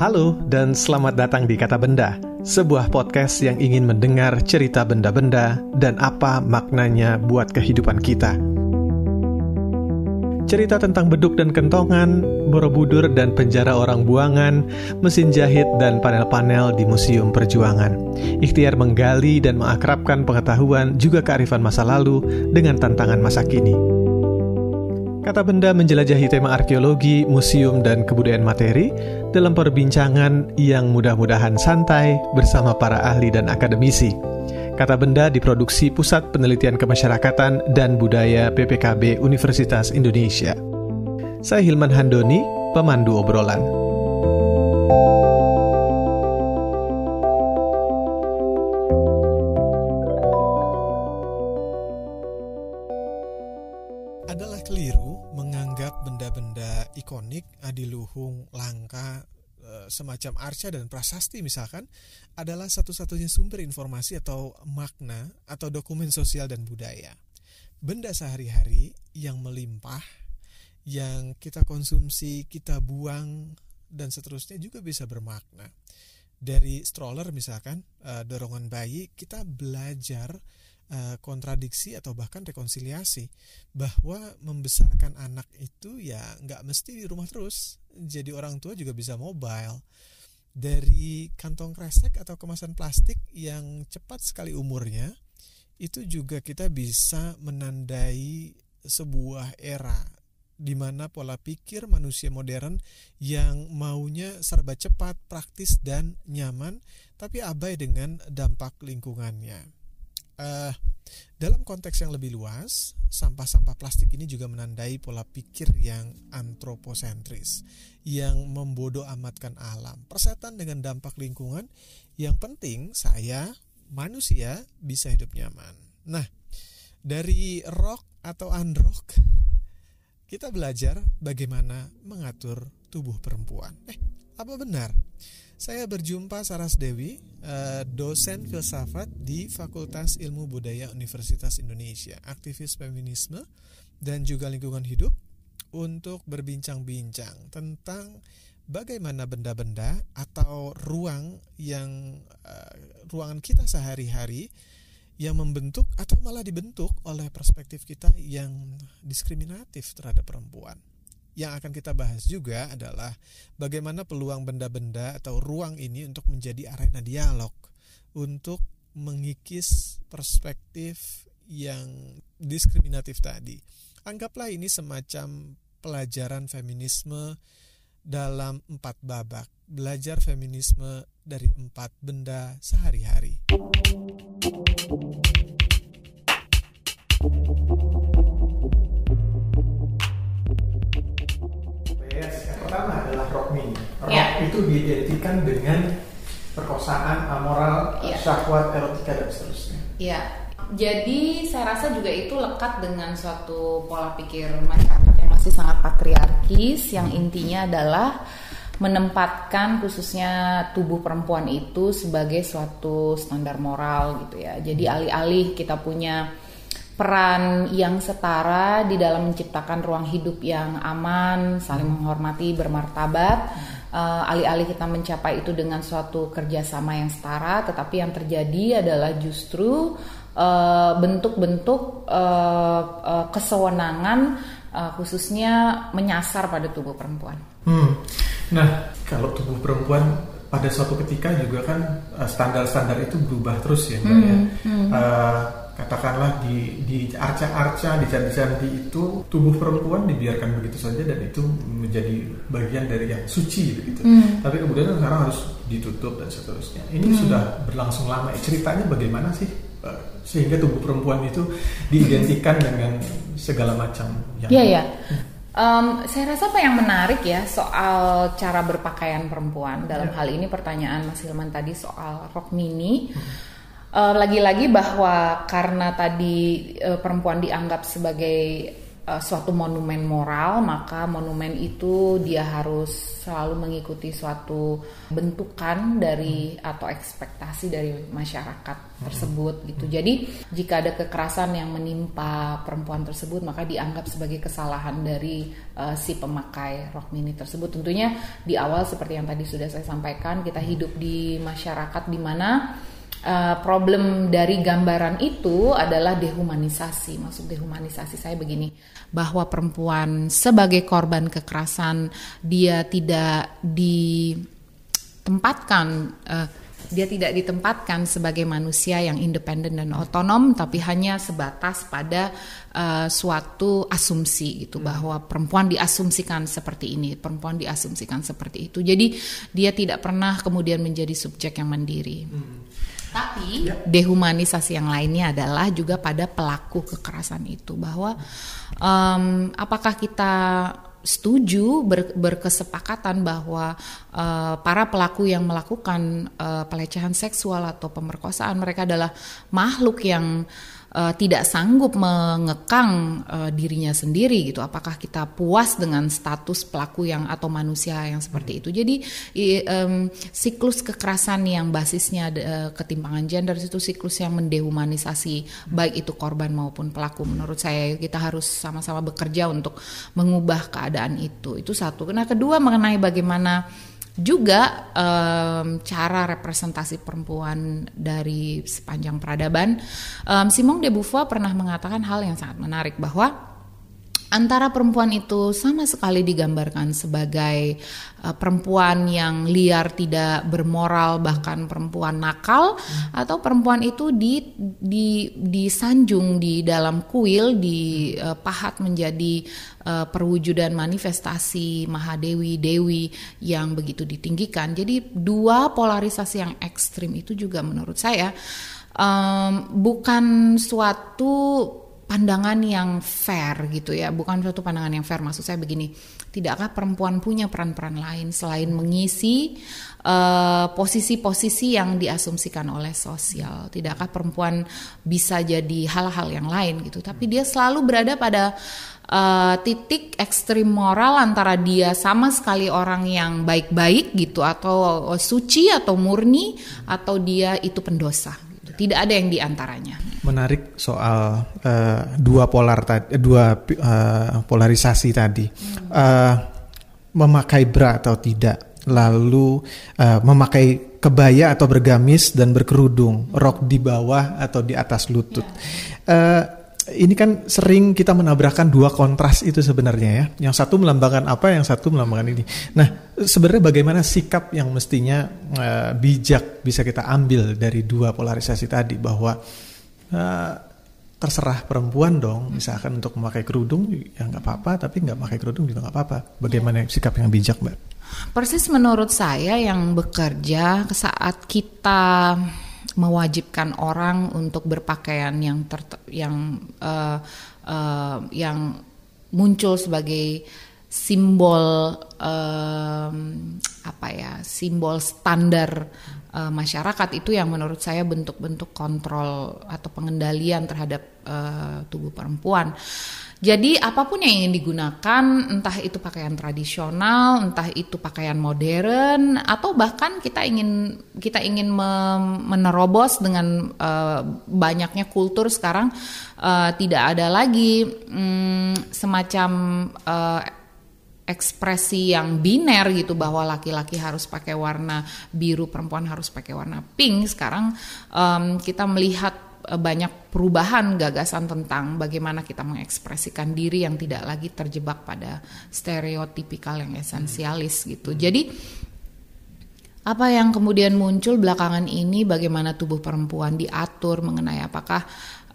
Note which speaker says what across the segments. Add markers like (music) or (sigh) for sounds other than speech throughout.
Speaker 1: Halo dan selamat datang di Kata Benda, sebuah podcast yang ingin mendengar cerita benda-benda dan apa maknanya buat kehidupan kita. Cerita tentang beduk dan kentongan, borobudur dan penjara orang buangan, mesin jahit dan panel-panel di Museum Perjuangan. Ikhtiar menggali dan mengakrabkan pengetahuan juga kearifan masa lalu dengan tantangan masa kini. Kata benda menjelajahi tema arkeologi, museum, dan kebudayaan materi dalam perbincangan yang mudah-mudahan santai bersama para ahli dan akademisi. Kata benda diproduksi Pusat Penelitian Kemasyarakatan dan Budaya PPKB Universitas Indonesia. Saya Hilman Handoni, pemandu obrolan. Adiluhung, langka, eh, semacam arca dan prasasti misalkan adalah satu-satunya sumber informasi atau makna atau dokumen sosial dan budaya. Benda sehari-hari yang melimpah, yang kita konsumsi, kita buang, dan seterusnya juga bisa bermakna. Dari stroller misalkan, eh, dorongan bayi, kita belajar kontradiksi atau bahkan rekonsiliasi bahwa membesarkan anak itu ya nggak mesti di rumah terus. Jadi orang tua juga bisa mobile. Dari kantong kresek atau kemasan plastik yang cepat sekali umurnya itu juga kita bisa menandai sebuah era di mana pola pikir manusia modern yang maunya serba cepat, praktis dan nyaman tapi abai dengan dampak lingkungannya uh, dalam konteks yang lebih luas, sampah-sampah plastik ini juga menandai pola pikir yang antroposentris, yang membodoh amatkan alam, persetan dengan dampak lingkungan. Yang penting saya manusia bisa hidup nyaman. Nah, dari rock atau unrock, kita belajar bagaimana mengatur tubuh perempuan. Eh, apa benar? Saya berjumpa Saras Dewi, eh, dosen filsafat di Fakultas Ilmu Budaya Universitas Indonesia, aktivis feminisme dan juga lingkungan hidup untuk berbincang-bincang tentang bagaimana benda-benda atau ruang yang uh, ruangan kita sehari-hari yang membentuk atau malah dibentuk oleh perspektif kita yang diskriminatif terhadap perempuan yang akan kita bahas juga adalah bagaimana peluang benda-benda atau ruang ini untuk menjadi arena dialog untuk mengikis perspektif yang diskriminatif tadi. Anggaplah ini semacam pelajaran feminisme dalam empat babak. Belajar feminisme dari empat benda sehari-hari. Pertama adalah rock mini. Rock yeah. itu diidentikan dengan perkosaan, amoral, yeah. syahwat, erotika dan seterusnya.
Speaker 2: Iya. Yeah. Jadi saya rasa juga itu lekat dengan suatu pola pikir masyarakat yang masih sangat patriarkis yang intinya adalah menempatkan khususnya tubuh perempuan itu sebagai suatu standar moral gitu ya. Jadi alih-alih kita punya peran yang setara di dalam menciptakan ruang hidup yang aman, saling menghormati, bermartabat. Uh, alih-alih kita mencapai itu dengan suatu kerjasama yang setara, tetapi yang terjadi adalah justru uh, bentuk-bentuk uh, uh, kesewenangan uh, khususnya menyasar pada tubuh perempuan.
Speaker 1: Hmm. Nah, kalau tubuh perempuan pada suatu ketika juga kan standar-standar itu berubah terus ya, mbak hmm. ya. Hmm. Uh, katakanlah di di arca-arca di candi-candi itu tubuh perempuan dibiarkan begitu saja dan itu menjadi bagian dari yang suci begitu. Hmm. Tapi kemudian sekarang harus ditutup dan seterusnya. Ini hmm. sudah berlangsung lama. Ceritanya bagaimana sih eh, sehingga tubuh perempuan itu diidentikan dengan segala macam
Speaker 2: yang Iya, ya. Um, saya rasa apa yang menarik ya soal cara berpakaian perempuan dalam ya. hal ini pertanyaan Mas Hilman tadi soal rok mini. Hmm eh, lagi-lagi bahwa karena tadi uh, perempuan dianggap sebagai uh, suatu monumen moral, maka monumen itu dia harus selalu mengikuti suatu bentukan dari atau ekspektasi dari masyarakat tersebut gitu. Jadi jika ada kekerasan yang menimpa perempuan tersebut, maka dianggap sebagai kesalahan dari uh, si pemakai rok mini tersebut. Tentunya di awal seperti yang tadi sudah saya sampaikan, kita hidup di masyarakat di mana uh, problem dari gambaran itu adalah dehumanisasi. Maksud dehumanisasi saya begini, bahwa perempuan sebagai korban kekerasan dia tidak ditempatkan uh, dia tidak ditempatkan sebagai manusia yang independen dan otonom tapi hanya sebatas pada uh, suatu asumsi itu hmm. bahwa perempuan diasumsikan seperti ini perempuan diasumsikan seperti itu jadi dia tidak pernah kemudian menjadi subjek yang mandiri hmm. Tapi ya. dehumanisasi yang lainnya adalah juga pada pelaku kekerasan itu bahwa um, apakah kita setuju ber, berkesepakatan bahwa uh, para pelaku yang melakukan uh, pelecehan seksual atau pemerkosaan mereka adalah makhluk yang uh, tidak sanggup mengekang uh, dirinya sendiri gitu. Apakah kita puas dengan status pelaku yang atau manusia yang seperti itu? Jadi i, um, siklus kekerasan yang basisnya uh, ketimpangan gender itu siklus yang mendehumanisasi baik itu korban maupun pelaku. Menurut saya kita harus sama-sama bekerja untuk mengubah keadaan itu. Itu satu. Nah kedua mengenai bagaimana juga um, cara representasi perempuan dari sepanjang peradaban. Um, Simone de Beauvoir pernah mengatakan hal yang sangat menarik bahwa antara perempuan itu sama sekali digambarkan sebagai uh, perempuan yang liar tidak bermoral bahkan perempuan nakal hmm. atau perempuan itu di di disanjung di dalam kuil dipahat uh, menjadi uh, perwujudan manifestasi Mahadewi Dewi yang begitu ditinggikan jadi dua polarisasi yang ekstrim itu juga menurut saya um, bukan suatu pandangan yang fair gitu ya, bukan suatu pandangan yang fair. Maksud saya begini, tidakkah perempuan punya peran-peran lain selain mengisi eh, posisi-posisi uh, yang diasumsikan oleh sosial? Tidakkah perempuan bisa jadi hal-hal yang lain gitu? Tapi dia selalu berada pada uh, titik ekstrim moral antara dia sama sekali orang yang baik-baik gitu atau suci atau murni atau dia itu pendosa tidak ada yang di antaranya.
Speaker 1: Menarik soal uh, dua polar tadi, dua uh, polarisasi tadi, hmm. uh, memakai bra atau tidak, lalu uh, memakai kebaya atau bergamis dan berkerudung, rok di bawah atau di atas lutut. Ya. Uh, ini kan sering kita menabrakkan dua kontras itu sebenarnya ya. Yang satu melambangkan apa, yang satu melambangkan ini. Nah, sebenarnya bagaimana sikap yang mestinya uh, bijak bisa kita ambil dari dua polarisasi tadi bahwa uh, terserah perempuan dong, misalkan untuk memakai kerudung ya nggak apa-apa, tapi nggak pakai kerudung juga nggak apa-apa. Bagaimana sikap yang bijak, Mbak?
Speaker 2: Persis menurut saya yang bekerja saat kita mewajibkan orang untuk berpakaian yang ter yang uh, uh, yang muncul sebagai simbol um, apa ya simbol standar uh, masyarakat itu yang menurut saya bentuk-bentuk kontrol atau pengendalian terhadap uh, tubuh perempuan. Jadi apa pun yang ingin digunakan, entah itu pakaian tradisional, entah itu pakaian modern, atau bahkan kita ingin kita ingin menerobos dengan uh, banyaknya kultur sekarang uh, tidak ada lagi um, semacam uh, ekspresi yang biner gitu bahwa laki-laki harus pakai warna biru, perempuan harus pakai warna pink. Sekarang um, kita melihat banyak perubahan gagasan tentang bagaimana kita mengekspresikan diri yang tidak lagi terjebak pada stereotipikal yang esensialis gitu. Jadi apa yang kemudian muncul belakangan ini bagaimana tubuh perempuan diatur mengenai apakah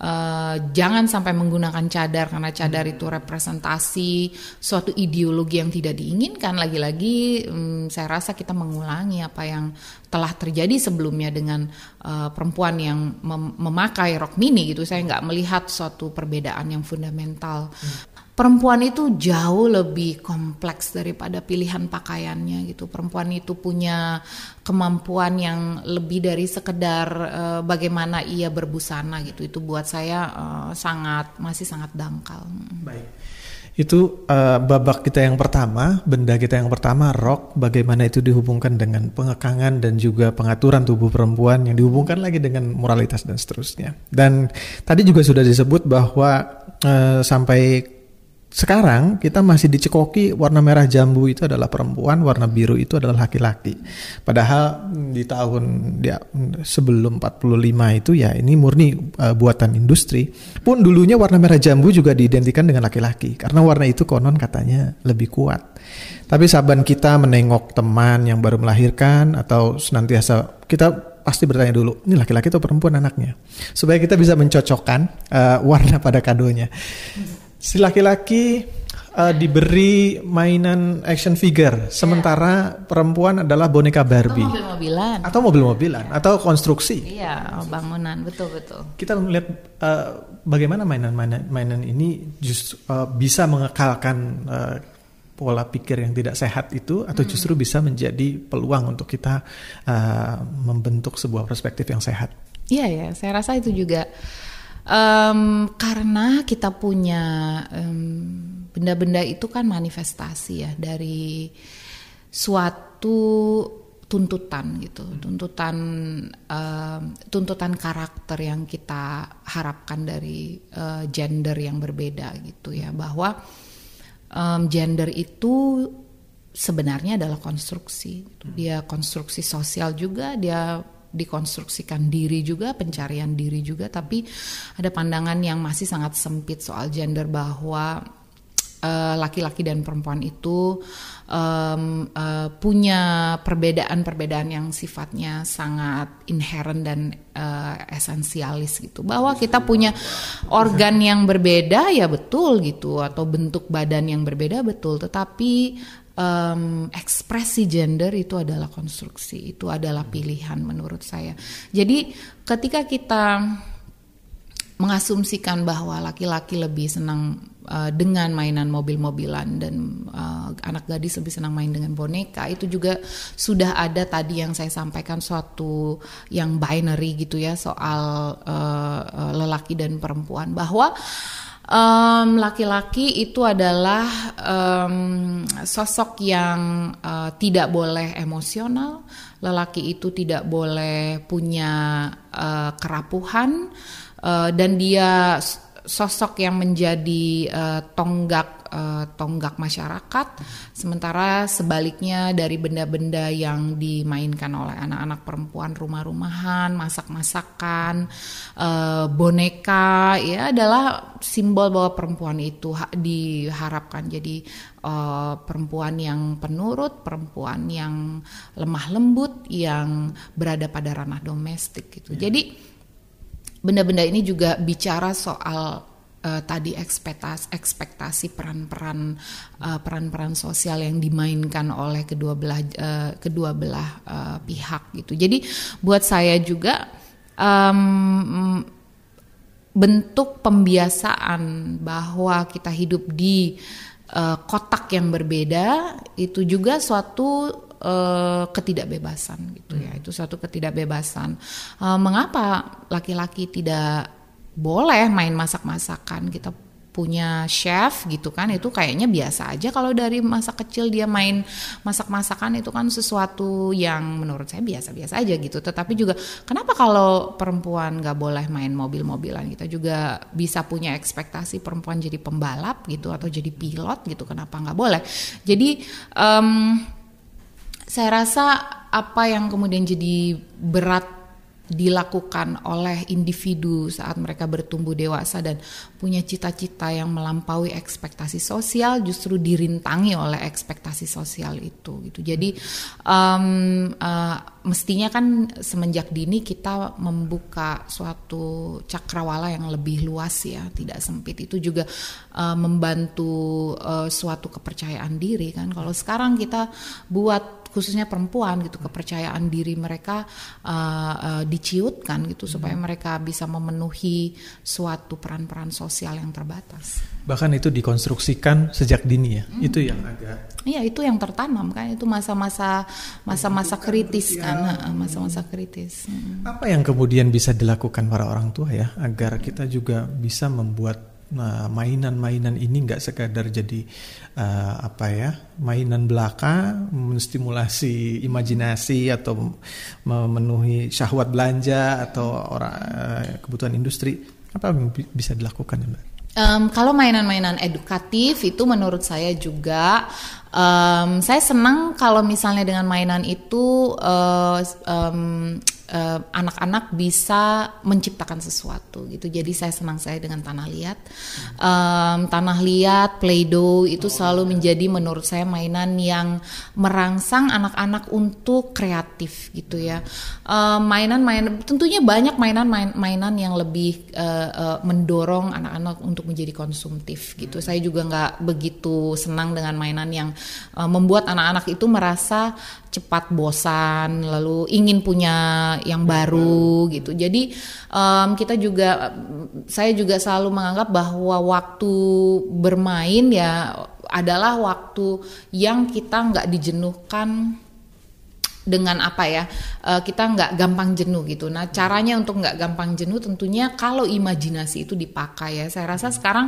Speaker 2: Uh, jangan sampai menggunakan cadar karena cadar itu representasi suatu ideologi yang tidak diinginkan. Lagi-lagi um, saya rasa kita mengulangi apa yang telah terjadi sebelumnya dengan uh, perempuan yang mem memakai rok mini gitu. Saya nggak melihat suatu perbedaan yang fundamental. Hmm perempuan itu jauh lebih kompleks daripada pilihan pakaiannya gitu. Perempuan itu punya kemampuan yang lebih dari sekedar uh, bagaimana ia berbusana gitu. Itu buat saya uh, sangat masih sangat dangkal.
Speaker 1: Baik. Itu uh, babak kita yang pertama, benda kita yang pertama, rock, bagaimana itu dihubungkan dengan pengekangan dan juga pengaturan tubuh perempuan yang dihubungkan lagi dengan moralitas dan seterusnya. Dan tadi juga sudah disebut bahwa uh, sampai sekarang kita masih dicekoki warna merah jambu itu adalah perempuan, warna biru itu adalah laki-laki. Padahal di tahun ya, sebelum 45 itu ya ini murni uh, buatan industri. Pun dulunya warna merah jambu juga diidentikan dengan laki-laki karena warna itu konon katanya lebih kuat. Tapi saban kita menengok teman yang baru melahirkan atau senantiasa kita pasti bertanya dulu, ini laki-laki atau perempuan anaknya? Supaya kita bisa mencocokkan uh, warna pada kadonya si laki-laki uh, diberi mainan action figure, sementara yeah. perempuan adalah boneka Barbie. Atau
Speaker 2: mobil-mobilan.
Speaker 1: Atau mobil-mobilan, atau konstruksi.
Speaker 2: Iya, bangunan, betul-betul.
Speaker 1: Kita melihat uh, bagaimana mainan-mainan mainan ini justru uh, bisa mengekalkan uh, pola pikir yang tidak sehat itu, atau hmm. justru bisa menjadi peluang untuk kita uh, membentuk sebuah perspektif yang sehat.
Speaker 2: Iya ya, saya rasa itu juga Um, karena kita punya benda-benda um, itu kan manifestasi ya dari suatu tuntutan gitu, tuntutan um, tuntutan karakter yang kita harapkan dari uh, gender yang berbeda gitu ya, bahwa um, gender itu sebenarnya adalah konstruksi, dia konstruksi sosial juga, dia dikonstruksikan diri juga, pencarian diri juga, tapi ada pandangan yang masih sangat sempit soal gender bahwa eh, laki-laki uh, dan perempuan itu um, uh, punya perbedaan-perbedaan yang sifatnya sangat inherent dan uh, esensialis gitu. Bahwa kita punya organ yang berbeda ya betul gitu atau bentuk badan yang berbeda betul, tetapi um, ekspresi gender itu adalah konstruksi, itu adalah pilihan menurut saya. Jadi ketika kita mengasumsikan bahwa laki-laki lebih senang uh, dengan mainan mobil-mobilan dan uh, anak gadis lebih senang main dengan boneka itu juga sudah ada tadi yang saya sampaikan suatu yang binary gitu ya soal uh, uh, lelaki dan perempuan bahwa laki-laki um, itu adalah um, sosok yang uh, tidak boleh emosional, lelaki itu tidak boleh punya uh, kerapuhan. Uh, dan dia sosok yang menjadi uh, tonggak uh, tonggak masyarakat sementara sebaliknya dari benda-benda yang dimainkan oleh anak-anak perempuan rumah-rumahan masak-masakan uh, boneka ya adalah simbol bahwa perempuan itu diharapkan jadi uh, perempuan yang penurut perempuan yang lemah lembut yang berada pada ranah domestik gitu yeah. jadi benda-benda ini juga bicara soal uh, tadi ekspektasi ekspektasi peran-peran uh, peran-peran sosial yang dimainkan oleh kedua belah uh, kedua belah uh, pihak gitu. Jadi buat saya juga um, bentuk pembiasaan bahwa kita hidup di uh, kotak yang berbeda itu juga suatu uh, ketidakbebasan gitu ya. Hmm. Itu satu ketidakbebasan. Uh, mengapa laki-laki tidak boleh main masak-masakan? Kita punya chef gitu kan itu kayaknya biasa aja. Kalau dari masa kecil dia main masak-masakan itu kan sesuatu yang menurut saya biasa-biasa aja gitu. Tetapi juga kenapa kalau perempuan nggak boleh main mobil-mobilan kita juga bisa punya ekspektasi perempuan jadi pembalap gitu atau jadi pilot gitu kenapa nggak boleh? Jadi um, saya rasa apa yang kemudian jadi berat dilakukan oleh individu saat mereka bertumbuh dewasa dan punya cita-cita yang melampaui ekspektasi sosial justru dirintangi oleh ekspektasi sosial itu gitu. Jadi um, uh, mestinya kan semenjak dini kita membuka suatu cakrawala yang lebih luas ya tidak sempit. Itu juga uh, membantu uh, suatu kepercayaan diri kan. Kalau sekarang kita buat khususnya perempuan gitu kepercayaan diri mereka uh, uh, diciutkan gitu hmm. supaya mereka bisa memenuhi suatu peran-peran sosial yang terbatas.
Speaker 1: Bahkan itu dikonstruksikan sejak dini ya. Hmm. Itu yang agak
Speaker 2: Iya, itu yang tertanam kan itu masa-masa masa-masa kritis kan, masa-masa kritis.
Speaker 1: Hmm. Apa yang kemudian bisa dilakukan para orang tua ya agar kita juga bisa membuat nah, mainan-mainan ini nggak sekadar jadi uh, apa ya mainan belaka menstimulasi imajinasi atau memenuhi syahwat belanja atau orang uh, kebutuhan industri apa yang bisa dilakukan ya mbak?
Speaker 2: Um, kalau mainan-mainan edukatif itu menurut saya juga um, saya senang kalau misalnya dengan mainan itu uh, um, anak-anak uh, bisa menciptakan sesuatu gitu. Jadi saya senang saya dengan tanah liat. Um, tanah liat, play-doh itu selalu menjadi menurut saya mainan yang merangsang anak-anak untuk kreatif gitu ya. Mainan-mainan uh, tentunya banyak mainan-mainan yang lebih uh, uh, mendorong anak-anak untuk menjadi konsumtif gitu. Saya juga nggak begitu senang dengan mainan yang uh, membuat anak-anak itu merasa cepat bosan lalu ingin punya yang baru gitu jadi um, kita juga saya juga selalu menganggap bahwa waktu bermain ya adalah waktu yang kita nggak dijenuhkan dengan apa ya uh, kita nggak gampang jenuh gitu. Nah caranya untuk nggak gampang jenuh tentunya kalau imajinasi itu dipakai ya. Saya rasa sekarang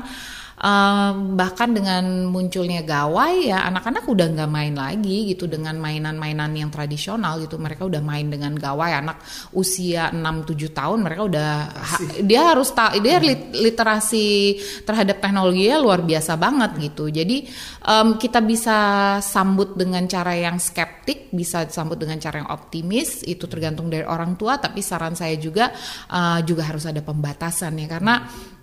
Speaker 2: um, bahkan dengan munculnya gawai ya anak-anak udah nggak main lagi gitu dengan mainan-mainan yang tradisional gitu. Mereka udah main dengan gawai. Anak usia 6-7 tahun mereka udah ha, dia harus tahu dia hmm. literasi terhadap teknologinya luar biasa banget gitu. Jadi um, kita bisa sambut dengan cara yang skeptik bisa sambut dengan cara yang optimis itu tergantung dari orang tua. Tapi saran saya juga uh, juga harus ada pembatasan ya. Karena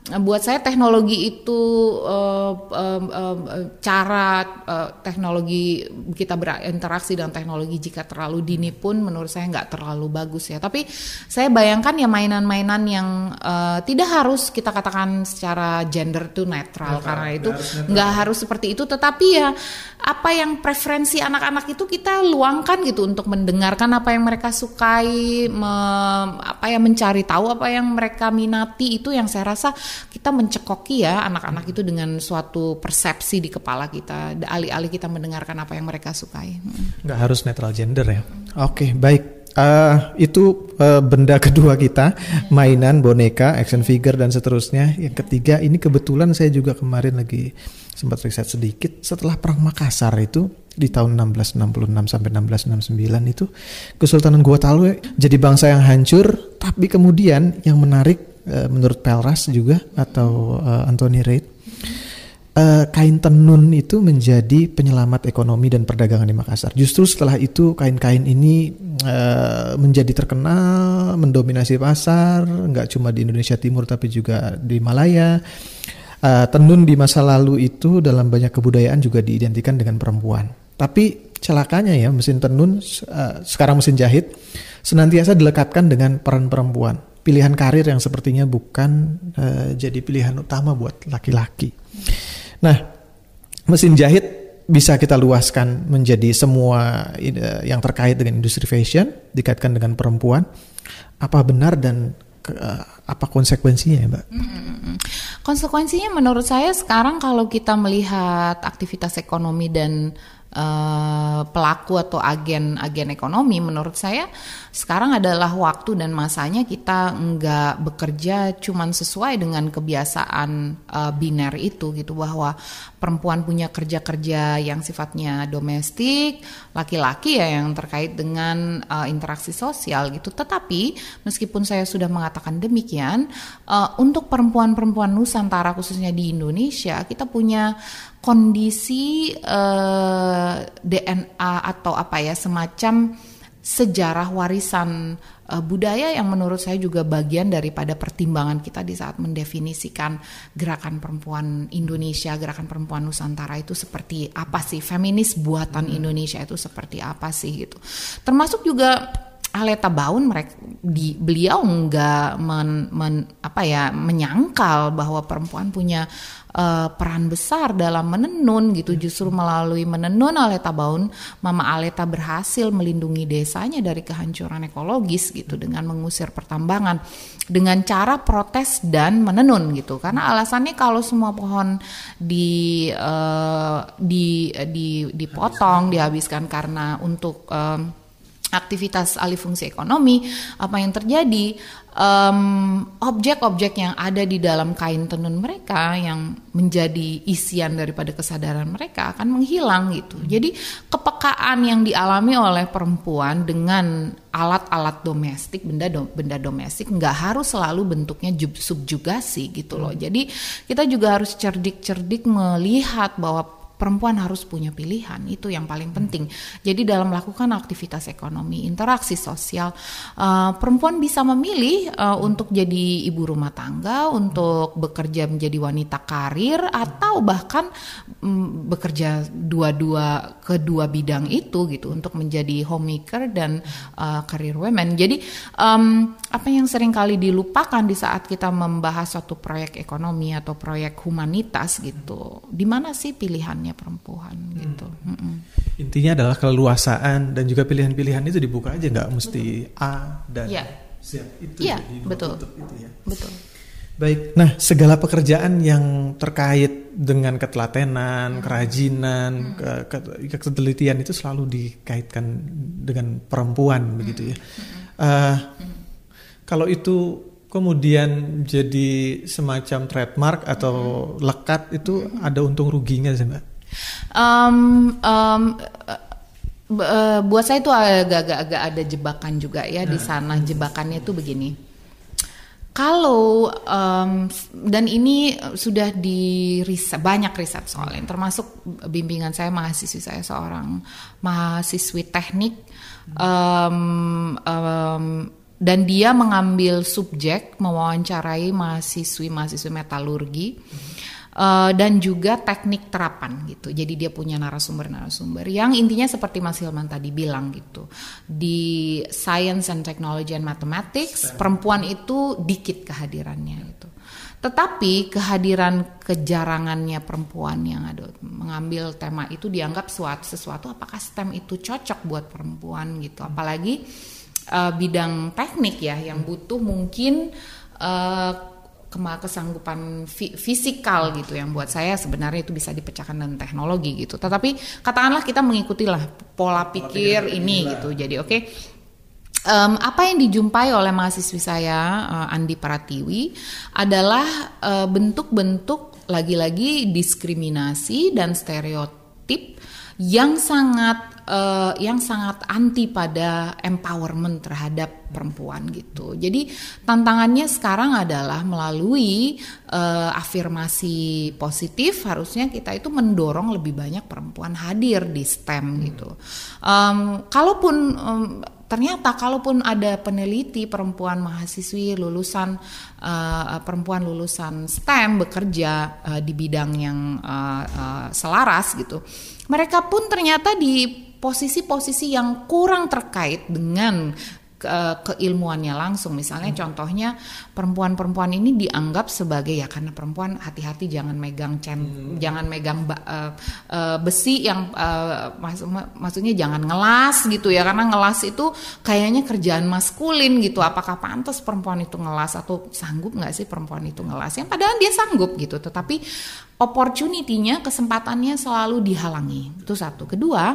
Speaker 2: buat saya teknologi itu uh, uh, uh, cara uh, teknologi kita berinteraksi dengan teknologi jika terlalu dini pun menurut saya nggak terlalu bagus ya. Tapi saya bayangkan ya mainan-mainan yang uh, tidak harus kita katakan secara gender itu netral ya, karena itu nggak harus seperti itu. Tetapi ya apa yang preferensi anak-anak itu kita luangkan gitu untuk mendengarkan apa yang mereka sukai me, apa yang mencari tahu apa yang mereka minati itu yang saya rasa kita mencekoki ya anak-anak itu dengan suatu persepsi di kepala kita alih-alih kita mendengarkan apa yang mereka sukai.
Speaker 1: Nggak harus netral gender ya. Oke, okay, baik. Uh, itu uh, benda (laughs) kedua kita, mainan, boneka, action figure dan seterusnya. Yang ketiga ini kebetulan saya juga kemarin lagi sempat riset sedikit setelah perang Makassar itu di tahun 1666 sampai 1669 itu Kesultanan Gua Talwe jadi bangsa yang hancur, tapi kemudian yang menarik Eh, menurut Pelras juga atau uh, Anthony Reid uh, kain tenun itu menjadi penyelamat ekonomi dan perdagangan di Makassar. Justru setelah itu kain-kain ini uh, menjadi terkenal, mendominasi pasar, nggak cuma di Indonesia Timur tapi juga di Malaya. Uh, tenun di masa lalu itu dalam banyak kebudayaan juga diidentikan dengan perempuan. Tapi celakanya ya mesin tenun uh, sekarang mesin jahit senantiasa dilekatkan dengan peran perempuan pilihan karir yang sepertinya bukan uh, jadi pilihan utama buat laki-laki. Nah, mesin jahit bisa kita luaskan menjadi semua yang terkait dengan industri fashion dikaitkan dengan perempuan. Apa benar dan uh, apa konsekuensinya ya, Mbak?
Speaker 2: Konsekuensinya menurut saya sekarang kalau kita melihat aktivitas ekonomi dan uh, pelaku atau agen-agen ekonomi menurut saya sekarang adalah waktu dan masanya kita nggak bekerja cuman sesuai dengan kebiasaan uh, biner itu gitu bahwa perempuan punya kerja-kerja yang sifatnya domestik, laki-laki ya yang terkait dengan uh, interaksi sosial gitu. Tetapi meskipun saya sudah mengatakan demikian, uh, untuk perempuan-perempuan Nusantara khususnya di Indonesia kita punya kondisi uh, DNA atau apa ya semacam sejarah warisan uh, budaya yang menurut saya juga bagian daripada pertimbangan kita di saat mendefinisikan gerakan perempuan Indonesia, gerakan perempuan Nusantara itu seperti apa sih, feminis buatan hmm. Indonesia itu seperti apa sih gitu. Termasuk juga Aleta Baun mereka di beliau nggak men, men, apa ya menyangkal bahwa perempuan punya uh, peran besar dalam menenun gitu justru melalui menenun Aleta Baun Mama Aleta berhasil melindungi desanya dari kehancuran ekologis gitu dengan mengusir pertambangan dengan cara protes dan menenun gitu. Karena alasannya kalau semua pohon di uh, di di dipotong dihabiskan karena untuk uh, aktivitas alih fungsi ekonomi, apa yang terjadi? Um, objek-objek yang ada di dalam kain tenun mereka yang menjadi isian daripada kesadaran mereka akan menghilang gitu. Jadi kepekaan yang dialami oleh perempuan dengan alat-alat domestik, benda do, benda domestik nggak harus selalu bentuknya subjugasi gitu loh. Jadi kita juga harus cerdik-cerdik melihat bahwa perempuan harus punya pilihan itu yang paling penting. Jadi dalam melakukan aktivitas ekonomi, interaksi sosial, uh, perempuan bisa memilih uh, untuk jadi ibu rumah tangga, untuk bekerja menjadi wanita karir, atau bahkan um, bekerja dua-dua kedua bidang itu gitu untuk menjadi homemaker dan uh, career women. Jadi um, apa yang sering kali dilupakan di saat kita membahas suatu proyek ekonomi atau proyek humanitas gitu, di mana sih pilihannya? Perempuan hmm. gitu. Hmm.
Speaker 1: Intinya adalah keleluasaan dan juga pilihan-pilihan itu dibuka aja nggak mesti betul. A dan ya. siap itu
Speaker 2: ya, betul. itu ya. Betul.
Speaker 1: Baik, nah segala pekerjaan yang terkait dengan ketelatenan, hmm. kerajinan, hmm. ke, ke, ketelitian itu selalu dikaitkan dengan perempuan hmm. begitu ya. Hmm. Uh, hmm. Kalau itu kemudian jadi semacam trademark atau hmm. lekat itu hmm. ada untung ruginya sih mbak?
Speaker 2: Um, um, uh, buat saya itu agak-agak ada jebakan juga ya di nah. sana. Jebakannya itu begini. Kalau um, dan ini sudah di riset, banyak riset soalnya, termasuk bimbingan saya mahasiswi saya seorang mahasiswi teknik um, um, dan dia mengambil subjek mewawancarai mahasiswi mahasiswi metalurgi. Hmm Uh, dan juga teknik terapan gitu. Jadi dia punya narasumber-narasumber yang intinya seperti Mas Hilman tadi bilang gitu. Di Science and Technology and Mathematics perempuan itu dikit kehadirannya gitu. Tetapi kehadiran kejarangannya perempuan yang ada mengambil tema itu dianggap suatu sesuatu apakah STEM itu cocok buat perempuan gitu. Apalagi uh, bidang teknik ya yang butuh mungkin uh, kesanggupan fisikal gitu yang buat saya sebenarnya itu bisa dipecahkan dengan teknologi gitu. Tetapi katakanlah kita mengikutilah pola pikir pola ini gitu. Jadi oke. Okay, um, apa yang dijumpai oleh mahasiswi saya uh, Andi Pratiwi adalah uh, bentuk-bentuk lagi-lagi diskriminasi dan stereotip yang sangat uh, yang sangat anti pada empowerment terhadap perempuan gitu. Jadi tantangannya sekarang adalah melalui uh, afirmasi positif harusnya kita itu mendorong lebih banyak perempuan hadir di STEM hmm. gitu. Um, kalaupun um, ternyata kalaupun ada peneliti perempuan mahasiswi lulusan uh, perempuan lulusan STEM bekerja uh, di bidang yang uh, uh, selaras gitu mereka pun ternyata di posisi-posisi yang kurang terkait dengan keilmuannya langsung. Misalnya hmm. contohnya perempuan-perempuan ini dianggap sebagai ya karena perempuan hati-hati jangan megang cen, hmm. jangan megang uh, uh, besi yang uh, mas, maksudnya jangan ngelas gitu ya karena ngelas itu kayaknya kerjaan maskulin gitu. Apakah pantas perempuan itu ngelas atau sanggup nggak sih perempuan itu ngelas? Yang padahal dia sanggup gitu. Tetapi opportunity-nya kesempatannya selalu dihalangi. Itu satu. Kedua,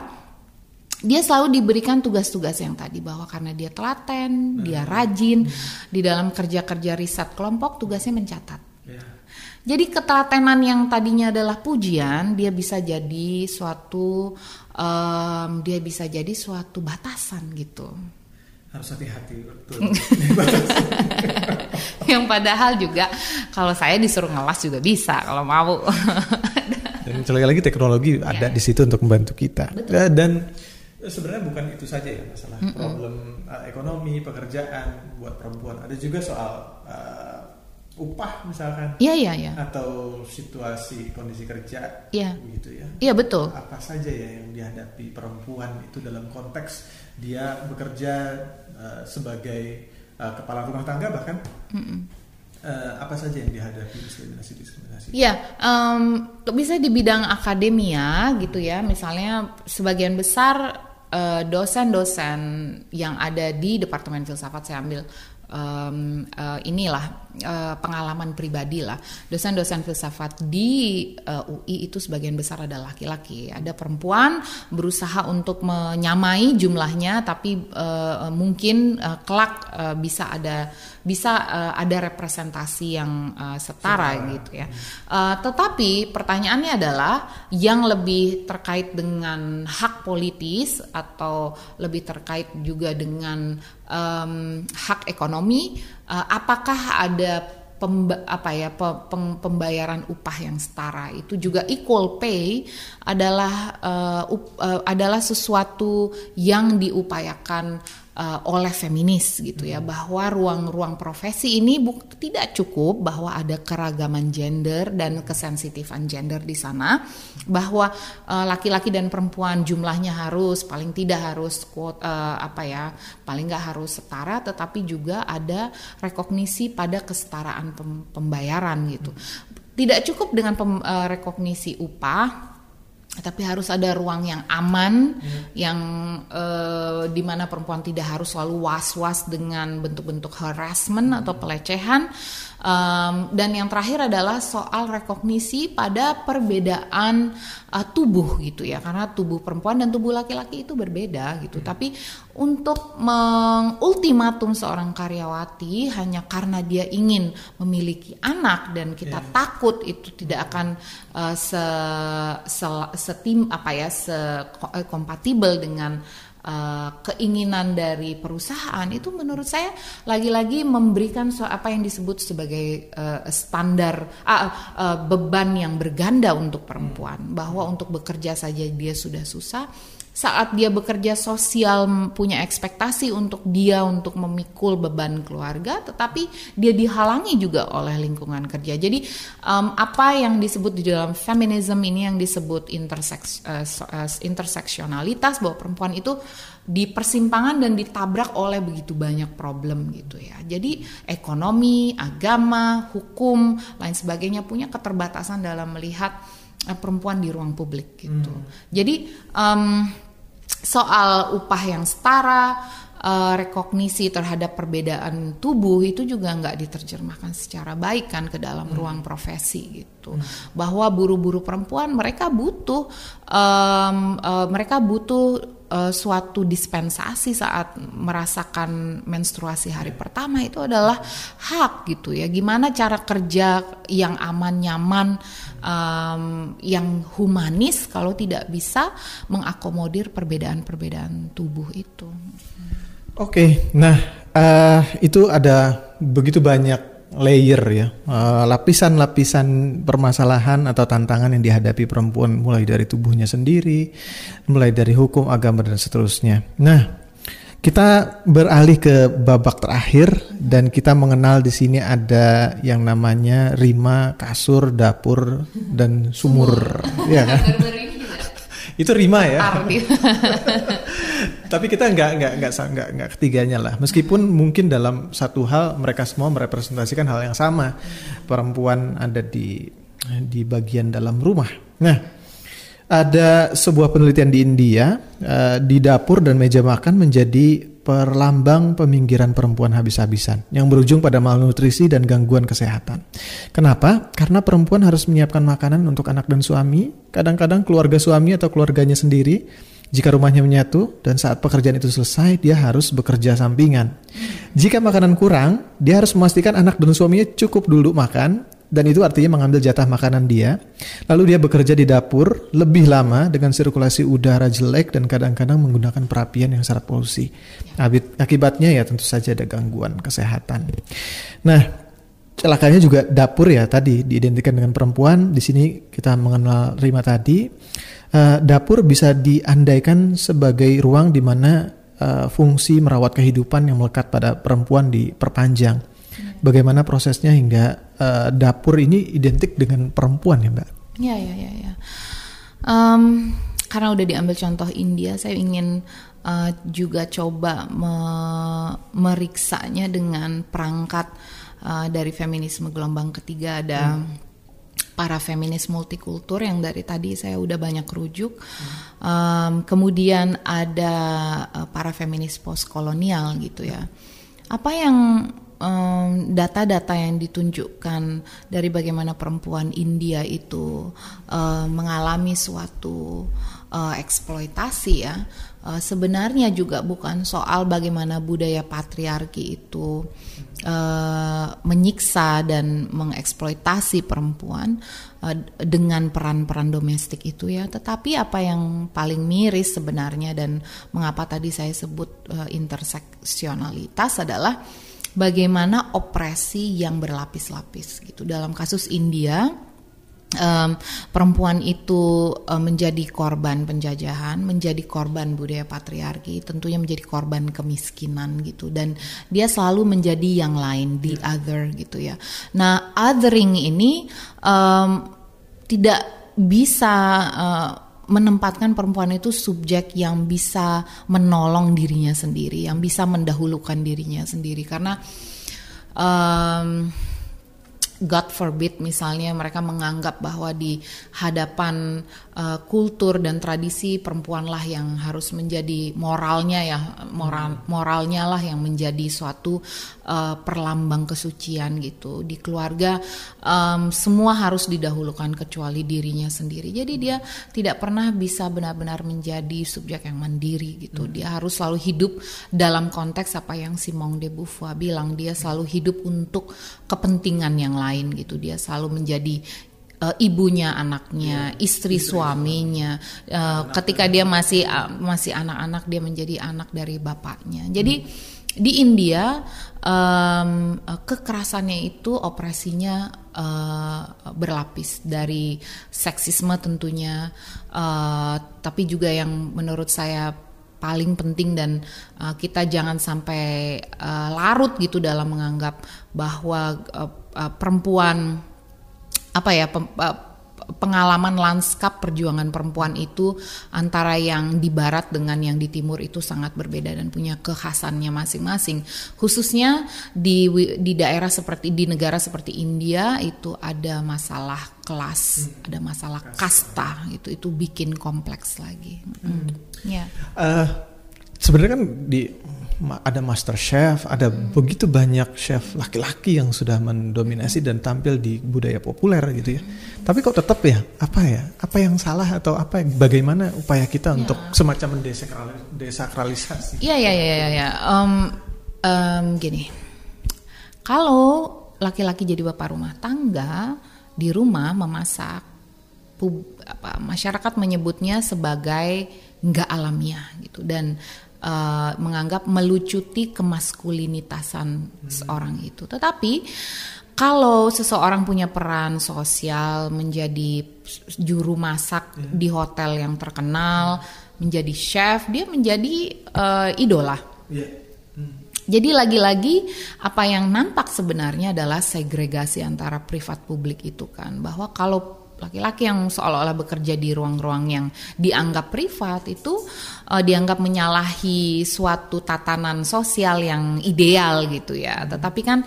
Speaker 2: dia selalu diberikan tugas-tugas yang tadi bahwa karena dia telaten, hmm. dia rajin hmm. di dalam kerja-kerja riset kelompok tugasnya mencatat. Yeah. Jadi ketelatenan yang tadinya adalah pujian, dia bisa jadi suatu um, dia bisa jadi suatu batasan gitu.
Speaker 1: Harus hati-hati betul. (laughs)
Speaker 2: yang padahal juga kalau saya disuruh ngelas juga bisa kalau mau.
Speaker 1: Dan sekali lagi teknologi yeah. ada di situ untuk membantu kita. Betul. Dan sebenarnya bukan itu saja ya masalah mm -mm. problem uh, ekonomi pekerjaan buat perempuan. Ada juga soal uh, upah misalkan.
Speaker 2: Iya iya iya.
Speaker 1: Atau situasi kondisi kerja
Speaker 2: iya.
Speaker 1: begitu ya.
Speaker 2: Iya betul.
Speaker 1: Apa saja ya yang dihadapi perempuan itu dalam konteks dia bekerja uh, sebagai uh, kepala rumah tangga bahkan? Mm -mm. Uh, apa saja yang dihadapi diskriminasi diskriminasi?
Speaker 2: Iya, um, bisa di bidang akademia gitu ya, misalnya sebagian besar eh, dosen-dosen yang ada di departemen filsafat saya ambil um, uh, inilah uh, pengalaman pribadi lah. Dosen-dosen filsafat di uh, UI itu sebagian besar adalah laki-laki. Ada perempuan berusaha untuk menyamai jumlahnya, tapi uh, mungkin uh, kelak uh, bisa ada bisa uh, ada representasi yang uh, setara Setara. gitu ya. Uh, tetapi pertanyaannya adalah yang lebih terkait dengan hak politis atau lebih terkait juga dengan um, hak ekonomi, uh, apakah ada pemba, apa ya pembayaran upah yang setara? Itu juga equal pay adalah uh, uh, adalah sesuatu yang diupayakan uh, oleh feminis gitu ya hmm. bahwa ruang-ruang profesi ini buk, tidak cukup bahwa ada keragaman gender dan kesensitifan gender di sana bahwa uh, laki-laki dan perempuan jumlahnya harus paling tidak harus quote, uh, apa ya paling nggak harus setara tetapi juga ada rekognisi pada kesetaraan pem, pembayaran gitu tidak cukup dengan pem, uh, rekognisi upah tapi harus ada ruang yang aman hmm. yang uh, di mana perempuan tidak harus selalu was-was dengan bentuk-bentuk harassment hmm. atau pelecehan Um, dan yang terakhir adalah soal rekognisi pada perbedaan uh, tubuh gitu ya, karena tubuh perempuan dan tubuh laki-laki itu berbeda gitu. Hmm. Tapi untuk mengultimatum seorang karyawati hanya karena dia ingin memiliki anak dan kita yeah. takut itu tidak akan uh, se, se, setim apa ya se kompatibel dengan uh, keinginan dari perusahaan itu menurut saya lagi-lagi memberikan so apa yang disebut sebagai uh, standar uh, uh, beban yang berganda untuk perempuan. Bahwa untuk bekerja saja dia sudah susah saat dia bekerja sosial punya ekspektasi untuk dia untuk memikul beban keluarga, tetapi dia dihalangi juga oleh lingkungan kerja. Jadi um, apa yang disebut di dalam feminisme ini yang disebut interseks, uh, interseksionalitas bahwa perempuan itu di persimpangan dan ditabrak oleh begitu banyak problem gitu ya. Jadi ekonomi, agama, hukum, lain sebagainya punya keterbatasan dalam melihat uh, perempuan di ruang publik gitu. Hmm. Jadi um, soal upah yang setara, uh, rekognisi terhadap perbedaan tubuh itu juga nggak diterjemahkan secara baik kan ke dalam hmm. ruang profesi gitu. Hmm. Bahwa buru-buru perempuan mereka butuh um, uh, mereka butuh uh, suatu dispensasi saat merasakan menstruasi hari pertama itu adalah hak gitu ya. Gimana cara kerja yang aman nyaman um, yang humanis kalau tidak bisa mengakomodir perbedaan-perbedaan tubuh itu.
Speaker 1: Oke, okay, nah uh, itu ada begitu banyak layer ya, eh, lapisan-lapisan uh, permasalahan atau tantangan yang dihadapi perempuan mulai dari tubuhnya sendiri, mulai dari hukum, agama dan seterusnya. Nah, kita beralih ke babak terakhir dan kita mengenal di sini ada yang namanya rima, kasur, dapur dan sumur, sumur. ya kan? Itu rima ya. (laughs) Tapi kita nggak nggak nggak nggak nggak ketiganya lah. Meskipun mungkin dalam satu hal mereka semua merepresentasikan hal yang sama. Perempuan ada di di bagian dalam rumah. Nah, ada sebuah penelitian di India uh, di dapur dan meja makan menjadi perlambang peminggiran perempuan habis-habisan yang berujung pada malnutrisi dan gangguan kesehatan. Kenapa? Karena perempuan harus menyiapkan makanan untuk anak dan suami, kadang-kadang keluarga suami atau keluarganya sendiri. Jika rumahnya menyatu dan saat pekerjaan itu selesai, dia harus bekerja sampingan. Jika makanan kurang, dia harus memastikan anak dan suaminya cukup dulu makan dan itu artinya mengambil jatah makanan dia. Lalu dia bekerja di dapur lebih lama dengan sirkulasi udara jelek dan kadang-kadang menggunakan perapian yang syarat polusi. Akibatnya ya tentu saja ada gangguan kesehatan. Nah, celakanya juga dapur ya tadi diidentikan dengan perempuan. Di sini kita mengenal Rima tadi. Uh, dapur bisa diandaikan sebagai ruang di mana uh, fungsi merawat kehidupan yang melekat pada perempuan diperpanjang bagaimana prosesnya hingga uh, dapur ini identik dengan perempuan ya mbak?
Speaker 2: Ya ya ya ya. Um, karena udah diambil contoh India, saya ingin uh, juga coba me meriksanya dengan perangkat uh, dari feminisme gelombang ketiga ada. Hmm para feminis multikultur yang dari tadi saya udah banyak rujuk. Um, kemudian ada uh, para feminis postkolonial gitu ya. apa yang data-data um, yang ditunjukkan dari bagaimana perempuan India itu uh, mengalami suatu uh, eksploitasi ya uh, sebenarnya juga bukan soal bagaimana budaya patriarki itu uh, menyiksa dan mengeksploitasi perempuan uh, dengan peran-peran domestik itu ya tetapi apa yang paling miris sebenarnya dan mengapa tadi saya sebut uh, interseksionalitas adalah bagaimana opresi yang berlapis-lapis gitu. Dalam kasus India um, perempuan itu um, menjadi korban penjajahan, menjadi korban budaya patriarki, tentunya menjadi korban kemiskinan gitu. Dan dia selalu menjadi yang lain, the other gitu ya. Nah, othering ini um, tidak bisa uh, menempatkan perempuan itu subjek yang bisa menolong dirinya sendiri, yang bisa mendahulukan dirinya sendiri. Karena um, God forbid misalnya mereka menganggap bahwa di hadapan uh, kultur dan tradisi perempuanlah yang harus menjadi moralnya ya moral moralnya lah yang menjadi suatu uh, perlambang kesucian gitu. Di keluarga um, semua harus didahulukan kecuali dirinya sendiri. Jadi dia tidak pernah bisa benar-benar menjadi subjek yang mandiri gitu. Hmm. dia harus selalu hidup dalam konteks apa yang Simone de Beauvoir bilang. Dia selalu hidup untuk kepentingan yang lain gitu dia selalu menjadi uh, ibunya anaknya, yeah. istri suaminya. Uh, ketika dia masih uh, masih anak-anak dia menjadi anak dari bapaknya. Jadi hmm. di India um, kekerasannya itu operasinya uh, berlapis dari seksisme tentunya, uh, tapi juga yang menurut saya paling penting dan uh, kita jangan sampai uh, larut gitu dalam menganggap bahwa uh, uh, perempuan apa ya pengalaman lanskap perjuangan perempuan itu antara yang di barat dengan yang di timur itu sangat berbeda dan punya kekhasannya masing-masing. Khususnya di di daerah seperti di negara seperti India itu ada masalah kelas, hmm. ada masalah kasta itu itu bikin kompleks lagi. Hmm.
Speaker 1: Ya. Yeah. Uh, sebenarnya kan di ada master chef, ada hmm. begitu banyak chef laki-laki yang sudah mendominasi dan tampil di budaya populer gitu ya. Hmm. Tapi kok tetap ya, apa ya? Apa yang salah atau apa bagaimana upaya kita ya. untuk semacam mendesakralisasi?
Speaker 2: Iya iya iya iya. Ya. Um, um, gini. Kalau laki-laki jadi bapak rumah tangga di rumah memasak pub, apa, masyarakat menyebutnya sebagai nggak alamiah gitu dan uh, menganggap melucuti kemaskulinitasan hmm. seorang itu. Tetapi kalau seseorang punya peran sosial menjadi juru masak hmm. di hotel yang terkenal, menjadi chef, dia menjadi uh, idola. Yeah. Hmm. Jadi lagi-lagi apa yang nampak sebenarnya adalah segregasi antara privat publik itu kan bahwa kalau laki-laki yang seolah-olah bekerja di ruang-ruang yang dianggap privat itu uh, dianggap menyalahi suatu tatanan sosial yang ideal gitu ya. Tetapi kan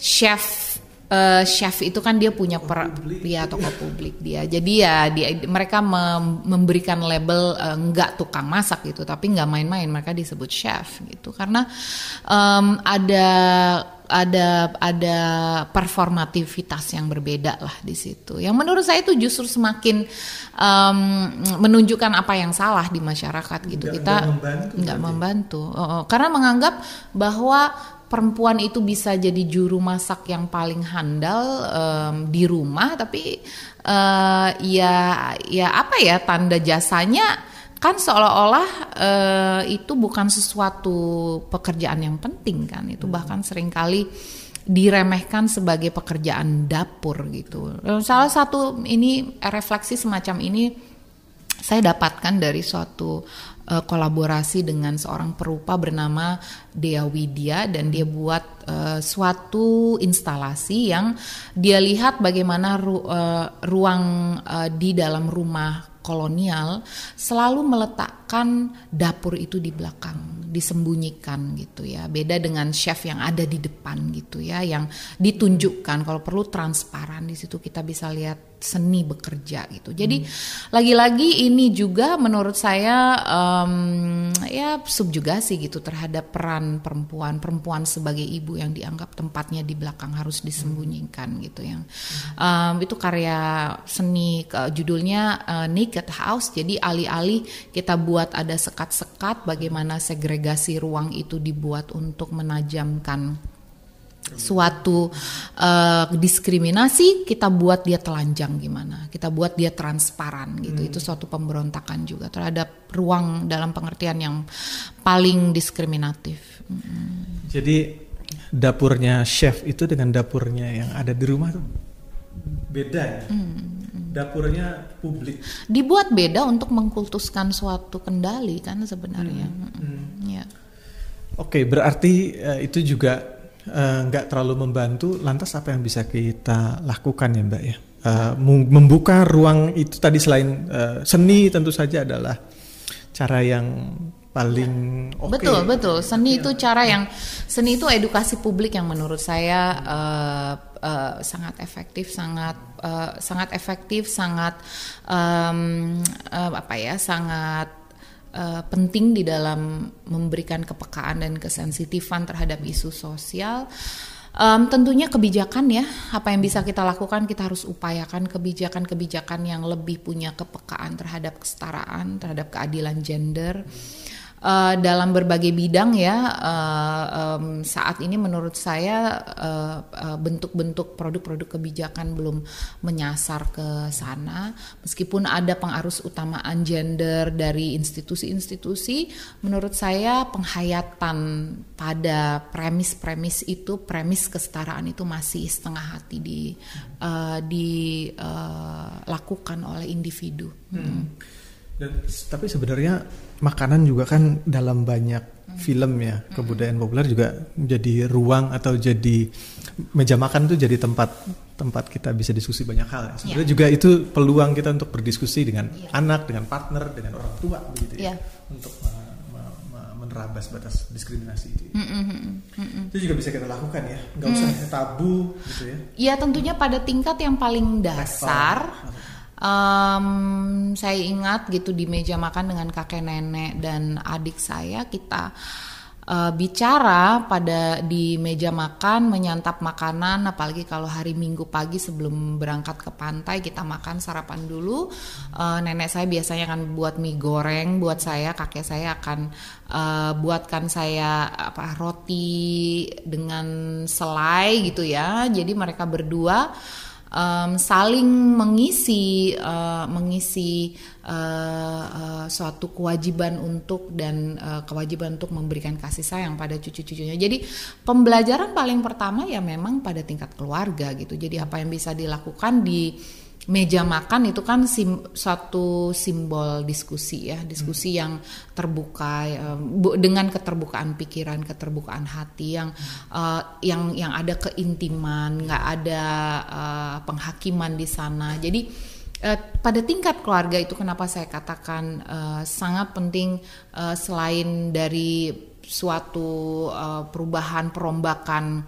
Speaker 2: chef uh, chef itu kan dia punya per, ya toko publik dia. Jadi ya dia mereka mem, memberikan label uh, enggak tukang masak gitu, tapi nggak main-main mereka disebut chef gitu. Karena um, ada ada ada performativitas yang berbeda lah di situ. Yang menurut saya itu justru semakin um, menunjukkan apa yang salah di masyarakat gitu. Nggak, Kita nggak membantu, membantu. Oh, karena menganggap bahwa perempuan itu bisa jadi juru masak yang paling handal um, di rumah, tapi uh, ya ya apa ya tanda jasanya kan seolah-olah uh, itu bukan sesuatu pekerjaan yang penting kan itu hmm. bahkan sering kali diremehkan sebagai pekerjaan dapur gitu salah satu ini refleksi semacam ini saya dapatkan dari suatu uh, kolaborasi dengan seorang perupa bernama Dea Widya dan dia buat uh, suatu instalasi yang dia lihat bagaimana ru, uh, ruang uh, di dalam rumah kolonial selalu meletakkan dapur itu di belakang, disembunyikan gitu ya. Beda dengan chef yang ada di depan gitu ya, yang ditunjukkan kalau perlu transparan di situ kita bisa lihat seni bekerja gitu. Jadi lagi-lagi ini juga menurut saya um, ya subjugasi gitu terhadap peran perempuan, perempuan sebagai ibu yang dianggap tempatnya di belakang harus disembunyikan gitu yang um, itu karya seni ke, judulnya uh, Naked House. Jadi alih-alih kita buat ada sekat-sekat bagaimana segregasi ruang itu dibuat untuk menajamkan suatu uh, diskriminasi kita buat dia telanjang gimana kita buat dia transparan gitu hmm. itu suatu pemberontakan juga terhadap ruang dalam pengertian yang paling diskriminatif
Speaker 1: hmm. jadi dapurnya chef itu dengan dapurnya yang ada di rumah tuh beda ya hmm. dapurnya publik
Speaker 2: dibuat beda untuk mengkultuskan suatu kendali kan sebenarnya hmm. Hmm.
Speaker 1: Ya. oke berarti uh, itu juga nggak uh, terlalu membantu, lantas apa yang bisa kita lakukan ya Mbak ya? Uh, membuka ruang itu tadi selain uh, seni tentu saja adalah cara yang paling
Speaker 2: okay. betul betul seni ya. itu cara yang seni itu edukasi publik yang menurut saya uh, uh, sangat efektif sangat uh, sangat efektif sangat um, uh, apa ya sangat uh, penting di dalam memberikan kepekaan dan kesensitifan terhadap isu sosial. Um, tentunya kebijakan ya, apa yang bisa kita lakukan kita harus upayakan kebijakan-kebijakan yang lebih punya kepekaan terhadap kesetaraan, terhadap keadilan gender. Uh, dalam berbagai bidang ya uh, um, saat ini menurut saya bentuk-bentuk uh, uh, produk-produk kebijakan belum menyasar ke sana meskipun ada pengarus utamaan gender dari institusi-institusi menurut saya penghayatan pada premis-premis itu premis kesetaraan itu masih setengah hati di uh, dilakukan uh, oleh individu. Hmm.
Speaker 1: Dan tapi sebenarnya makanan juga kan dalam banyak film ya kebudayaan populer juga jadi ruang atau jadi meja makan tuh jadi tempat tempat kita bisa diskusi banyak hal. Ya. Sebenarnya yeah. juga itu peluang kita untuk berdiskusi dengan yeah. anak, dengan partner, dengan orang tua begitu ya, yeah. untuk menerabas batas diskriminasi itu. Mm -hmm. Mm -hmm. Itu juga bisa kita lakukan ya, nggak usah mm. tabu gitu ya.
Speaker 2: Ya tentunya pada tingkat yang paling dasar. Um, saya ingat gitu di meja makan dengan kakek nenek dan adik saya kita uh, bicara pada di meja makan menyantap makanan apalagi kalau hari Minggu pagi sebelum berangkat ke pantai kita makan sarapan dulu. Uh, nenek saya biasanya akan buat mie goreng buat saya kakek saya akan uh, buatkan saya apa roti dengan selai gitu ya. Jadi mereka berdua um, saling mengisi uh, mengisi uh, uh, suatu kewajiban untuk dan uh, kewajiban untuk memberikan kasih sayang pada cucu-cucunya. Jadi pembelajaran paling pertama ya memang pada tingkat keluarga gitu. Jadi apa yang bisa dilakukan di meja makan itu kan sim, suatu simbol diskusi ya diskusi hmm. yang terbuka um, dengan keterbukaan pikiran keterbukaan hati yang uh, yang yang ada keintiman nggak ada uh, penghakiman di sana jadi uh, pada tingkat keluarga itu kenapa saya katakan uh, sangat penting uh, selain dari suatu uh, perubahan perombakan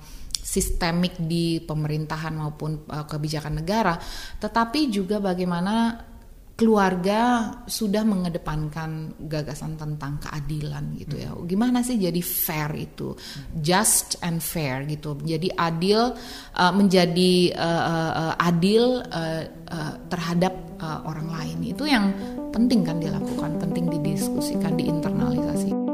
Speaker 2: sistemik di pemerintahan maupun uh, kebijakan negara, tetapi juga bagaimana keluarga sudah mengedepankan gagasan tentang keadilan gitu ya. Gimana sih jadi fair itu, just and fair gitu. Jadi adil uh, menjadi uh, uh, adil uh, uh, terhadap uh, orang lain itu yang penting kan dilakukan, penting didiskusikan, diinternalisasi.